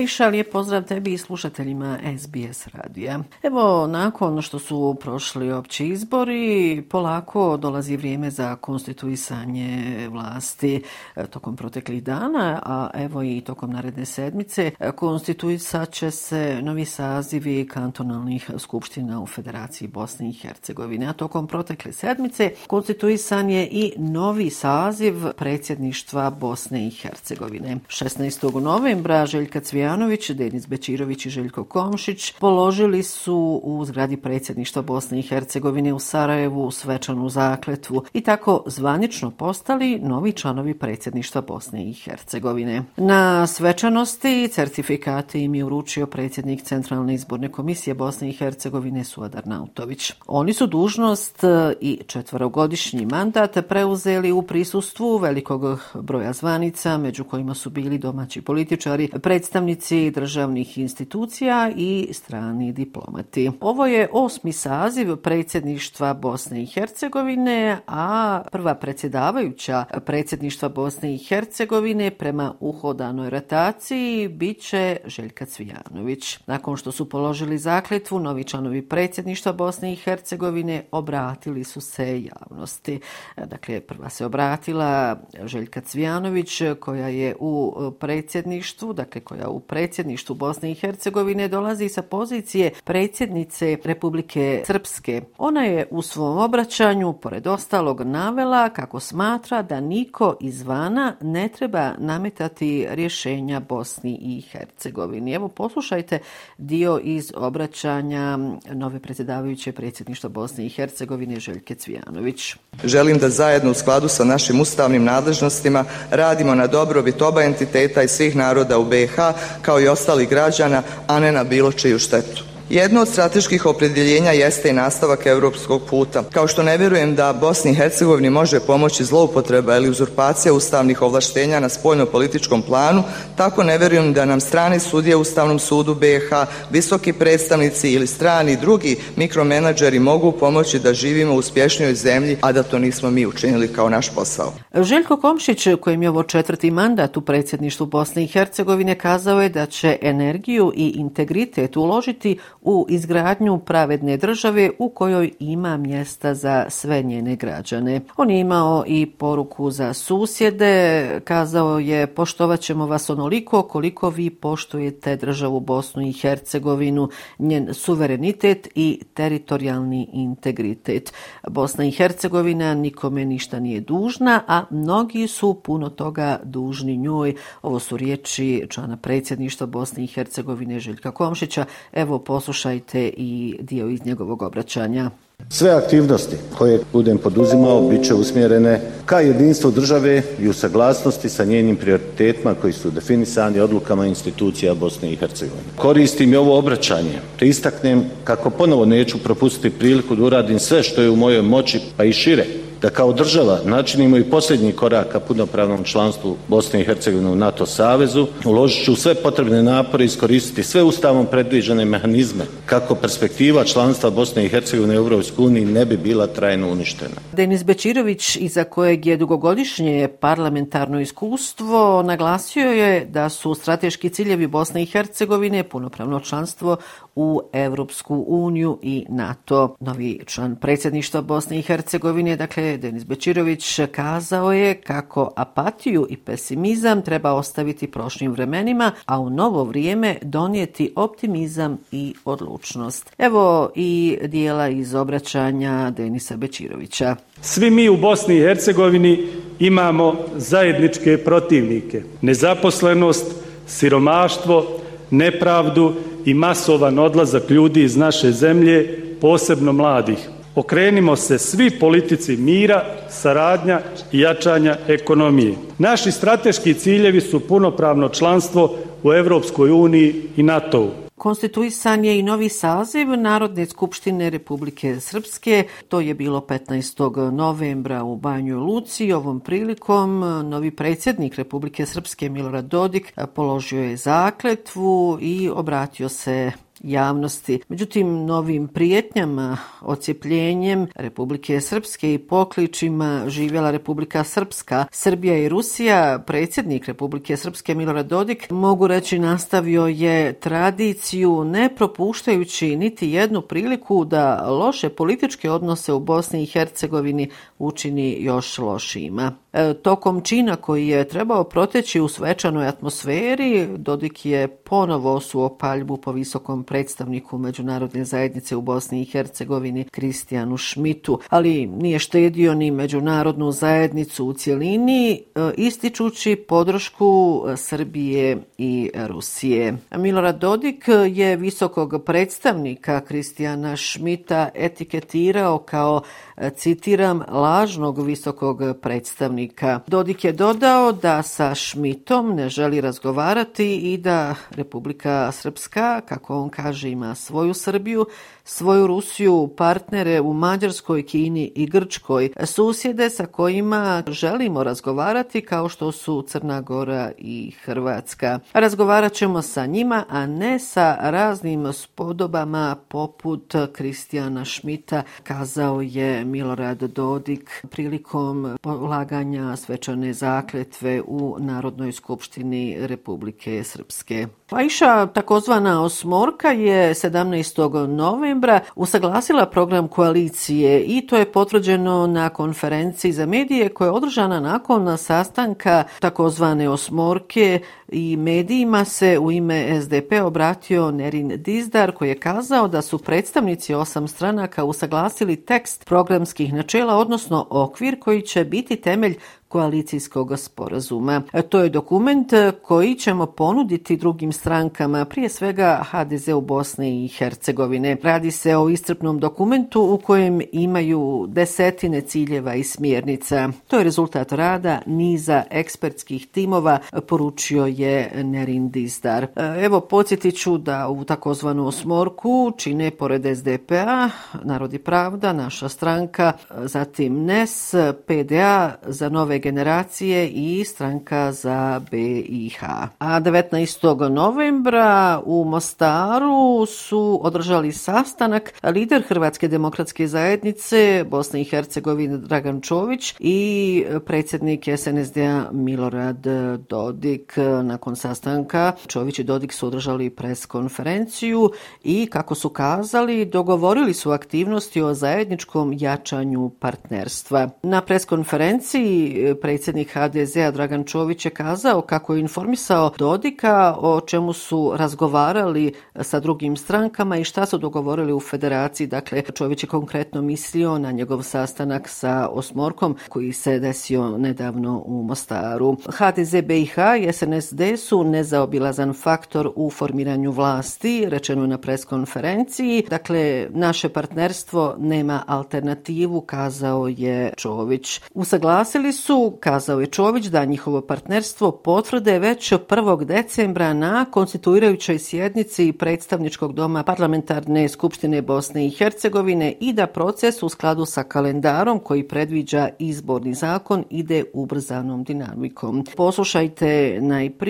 Aisha, lijep pozdrav tebi i slušateljima SBS radija. Evo, nakon što su prošli opći izbori, polako dolazi vrijeme za konstituisanje vlasti e, tokom proteklih dana, a evo i tokom naredne sedmice e, konstituisat će se novi sazivi kantonalnih skupština u Federaciji Bosne i Hercegovine. A tokom protekle sedmice konstituisan je i novi saziv predsjedništva Bosne i Hercegovine. 16. novembra Željka Cvijan Stojanović, Denis Bečirović i Željko Komšić položili su u zgradi predsjedništva Bosne i Hercegovine u Sarajevu svečanu zakletvu i tako zvanično postali novi članovi predsjedništva Bosne i Hercegovine. Na svečanosti certifikate im je uručio predsjednik Centralne izborne komisije Bosne i Hercegovine Suadar Nautović. Oni su dužnost i četvorogodišnji mandat preuzeli u prisustvu velikog broja zvanica, među kojima su bili domaći političari, predstavnici predstavnici državnih institucija i strani diplomati. Ovo je osmi saziv predsjedništva Bosne i Hercegovine, a prva predsjedavajuća predsjedništva Bosne i Hercegovine prema uhodanoj rotaciji bit će Željka Cvijanović. Nakon što su položili zakletvu, novi članovi predsjedništva Bosne i Hercegovine obratili su se javnosti. Dakle, prva se obratila Željka Cvijanović, koja je u predsjedništvu, dakle koja u predsjedništvu Bosne i Hercegovine dolazi sa pozicije predsjednice Republike Srpske. Ona je u svom obraćanju, pored ostalog, navela kako smatra da niko izvana ne treba nametati rješenja Bosni i Hercegovini. Evo, poslušajte dio iz obraćanja nove predsjedavajuće predsjedništva Bosne i Hercegovine Željke Cvijanović. Želim da zajedno u skladu sa našim ustavnim nadležnostima radimo na dobrobit oba entiteta i svih naroda u BiH kao i ostali građana, a ne na bilo čiju štetu. Jedno od strateških opredjeljenja jeste i nastavak evropskog puta. Kao što ne vjerujem da Bosni i Hercegovini može pomoći zloupotreba ili uzurpacija ustavnih ovlaštenja na spoljno-političkom planu, tako ne vjerujem da nam strani sudije u Ustavnom sudu BiH, visoki predstavnici ili strani drugi mikromenadžeri mogu pomoći da živimo u uspješnijoj zemlji, a da to nismo mi učinili kao naš posao. Željko Komšić, kojem je ovo četvrti mandat u predsjedništvu Bosne i Hercegovine, kazao je da će energiju i integritet uložiti u izgradnju pravedne države u kojoj ima mjesta za sve njene građane. On je imao i poruku za susjede, kazao je poštovat ćemo vas onoliko koliko vi poštujete državu Bosnu i Hercegovinu, njen suverenitet i teritorijalni integritet. Bosna i Hercegovina nikome ništa nije dužna, a mnogi su puno toga dužni njoj. Ovo su riječi člana predsjedništva Bosne i Hercegovine Željka Komšića. Evo poslu poslušajte i dio iz njegovog obraćanja. Sve aktivnosti koje budem poduzimao bit će usmjerene ka jedinstvu države i u saglasnosti sa njenim prioritetima koji su definisani odlukama institucija Bosne i Hercegovine. Koristim i ovo obraćanje te istaknem kako ponovo neću propustiti priliku da uradim sve što je u mojoj moći pa i šire da kao država načinimo i posljednji korak ka punopravnom članstvu Bosne i Hercegovine u NATO savezu, uložit ću sve potrebne napore i iskoristiti sve ustavom predviđene mehanizme kako perspektiva članstva Bosne i Hercegovine u Evropskoj uniji ne bi bila trajno uništena. Denis Bečirović, iza kojeg je dugogodišnje parlamentarno iskustvo, naglasio je da su strateški ciljevi Bosne i Hercegovine punopravno članstvo u Evropsku uniju i NATO. Novi član predsjedništva Bosne i Hercegovine, dakle Denis Bečirović, kazao je kako apatiju i pesimizam treba ostaviti prošlim vremenima, a u novo vrijeme donijeti optimizam i odlučnost. Evo i dijela iz obraćanja Denisa Bečirovića. Svi mi u Bosni i Hercegovini imamo zajedničke protivnike. Nezaposlenost, siromaštvo, nepravdu i masovan odlazak ljudi iz naše zemlje, posebno mladih. Okrenimo se svi politici mira, saradnja i jačanja ekonomije. Naši strateški ciljevi su punopravno članstvo u Evropskoj uniji i NATO-u. Konstituisan je i novi saziv Narodne skupštine Republike Srpske. To je bilo 15. novembra u Banju Luci. Ovom prilikom novi predsjednik Republike Srpske Milorad Dodik položio je zakletvu i obratio se javnosti. Međutim, novim prijetnjama, ocijepljenjem Republike Srpske i pokličima živjela Republika Srpska, Srbija i Rusija, predsjednik Republike Srpske Milorad Dodik, mogu reći nastavio je tradiciju ne propuštajući niti jednu priliku da loše političke odnose u Bosni i Hercegovini učini još lošima. E, tokom čina koji je trebao proteći u svečanoj atmosferi, Dodik je ponovo osuo paljbu po visokom predstavniku međunarodne zajednice u Bosni i Hercegovini, Kristijanu Šmitu, ali nije štedio ni međunarodnu zajednicu u cjelini, e, ističući podršku Srbije i Rusije. Milorad Dodik je visokog predstavnika Kristijana Šmita etiketirao kao, e, citiram, lažnog visokog predstavnika. Dodik je dodao da sa Šmitom ne želi razgovarati i da Republika Srpska, kako on kaže, kaže ima svoju Srbiju, svoju Rusiju, partnere u Mađarskoj, Kini i Grčkoj, susjede sa kojima želimo razgovarati kao što su Crna Gora i Hrvatska. Razgovarat ćemo sa njima, a ne sa raznim spodobama poput Kristijana Šmita, kazao je Milorad Dodik prilikom polaganja svečane zakletve u Narodnoj skupštini Republike Srpske. Pajša, takozvana osmorka, je 17. novembra usaglasila program koalicije i to je potvrđeno na konferenciji za medije koja je održana nakon sastanka takozvane osmorke i medijima se u ime SDP obratio Nerin Dizdar koji je kazao da su predstavnici osam stranaka usaglasili tekst programskih načela, odnosno okvir koji će biti temelj koalicijskog sporazuma. E, to je dokument e, koji ćemo ponuditi drugim strankama, prije svega HDZ u Bosni i Hercegovine. Radi se o istrpnom dokumentu u kojem imaju desetine ciljeva i smjernica. To je rezultat rada niza ekspertskih timova, poručio je Nerin Dizdar. E, evo, podsjetit ću da u takozvanu osmorku čine pored SDP-a, Narodi pravda, naša stranka, zatim NES, PDA za nove generacije i stranka za BiH. A 19. novembra u Mostaru su održali sastanak lider Hrvatske demokratske zajednice Bosne i Hercegovine Dragan Čović i predsjednik SNSD-a Milorad Dodik. Nakon sastanka Čović i Dodik su održali pres konferenciju i kako su kazali dogovorili su aktivnosti o zajedničkom jačanju partnerstva. Na pres konferenciji e, predsjednik HDZ-a Dragan Čović je kazao kako je informisao Dodika o čemu su razgovarali sa drugim strankama i šta su dogovorili u federaciji. Dakle, Čović je konkretno mislio na njegov sastanak sa Osmorkom koji se desio nedavno u Mostaru. HDZ BiH i SNSD su nezaobilazan faktor u formiranju vlasti, rečeno na preskonferenciji. Dakle, naše partnerstvo nema alternativu, kazao je Čović. Usaglasili su kazao je Čović da njihovo partnerstvo potvrde već 1. decembra na konstituirajućoj sjednici predstavničkog doma parlamentarne skupštine Bosne i Hercegovine i da proces u skladu sa kalendarom koji predviđa izborni zakon ide ubrzanom dinamikom. Poslušajte najprije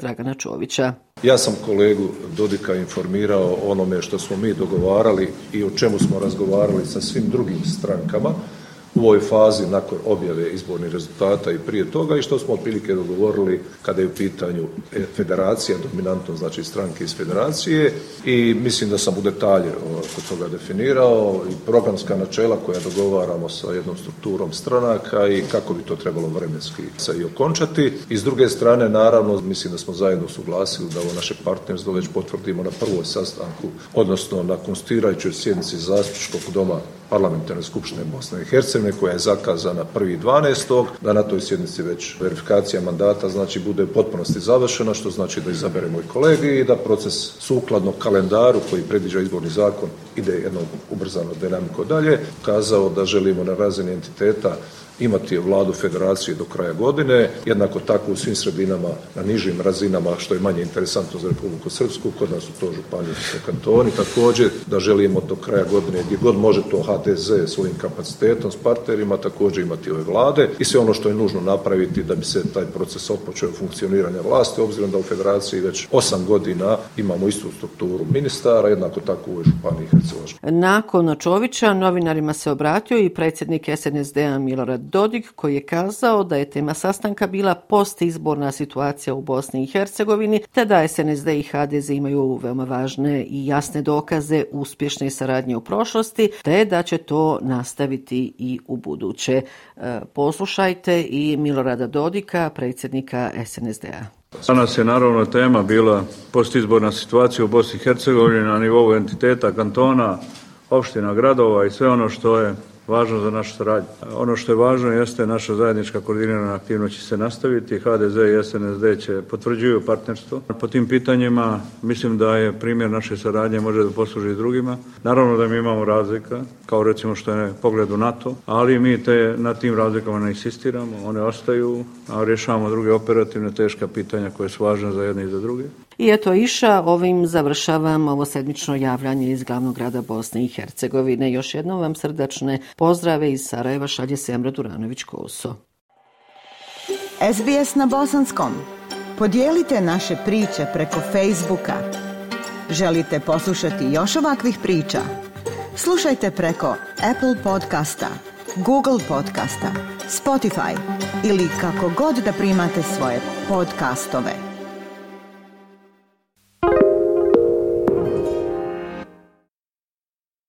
Dragana Čovića. Ja sam kolegu Dodika informirao onome što smo mi dogovarali i o čemu smo razgovarali sa svim drugim strankama u ovoj fazi nakon objave izbornih rezultata i prije toga i što smo otprilike dogovorili kada je u pitanju e, federacija, dominantno znači stranke iz federacije i mislim da sam u detalje kod toga definirao i programska načela koja dogovaramo sa jednom strukturom stranaka i kako bi to trebalo vremenski se i okončati. I s druge strane, naravno, mislim da smo zajedno suglasili da ovo naše partnerstvo već potvrdimo na prvoj sastanku, odnosno na konstituirajućoj sjednici zastupničkog doma parlamentarne skupštine Bosne i Hercegovine koja je zakazana 1.12. da na toj sjednici već verifikacija mandata znači bude u potpunosti završena što znači da izaberemo i kolegi i da proces sukladno kalendaru koji predviđa izborni zakon ide jednom ubrzano dinamiko dalje kazao da želimo na razini entiteta imati vladu federacije do kraja godine, jednako tako u svim sredinama na nižim razinama, što je manje interesantno za Republiku Srpsku, kod nas su to županijski kantoni, također da želimo do kraja godine gdje god može to HDZ svojim kapacitetom s partnerima također imati ove vlade i sve ono što je nužno napraviti da bi se taj proces opočeo funkcioniranja vlasti, obzirom da u federaciji već osam godina imamo istu strukturu ministara, jednako tako u Županiji Hercegovačke. Nakon Čovića novinarima se obratio i predsjednik SNSD-a Milorad Dodik koji je kazao da je tema sastanka bila postizborna situacija u Bosni i Hercegovini te da SNSD i HDZ imaju veoma važne i jasne dokaze uspješne saradnje u prošlosti te da će to nastaviti i u buduće. E, poslušajte i Milorada Dodika, predsjednika SNSD-a. Danas je naravno tema bila postizborna situacija u Bosni i Hercegovini na nivou entiteta, kantona, opština, gradova i sve ono što je važno za našu saradnju. Ono što je važno jeste naša zajednička koordinirana aktivnost će se nastaviti. HDZ i SNSD će potvrđuju partnerstvo. Po tim pitanjima mislim da je primjer naše saradnje može da posluži i drugima. Naravno da mi imamo razlika, kao recimo što je pogled u NATO, ali mi te, na tim razlikama ne insistiramo, one ostaju, a rješavamo druge operativne teška pitanja koje su važne za jedne i za druge. I eto iša, ovim završavam ovo sedmično javljanje iz glavnog grada Bosne i Hercegovine. Još jednom vam srdačne pozdrave iz Sarajeva šalje Semra Duranović-Koso. SBS na Bosanskom. Podijelite naše priče preko Facebooka. Želite poslušati još ovakvih priča? Slušajte preko Apple podcasta, Google podcasta, Spotify ili kako god da primate svoje podcastove.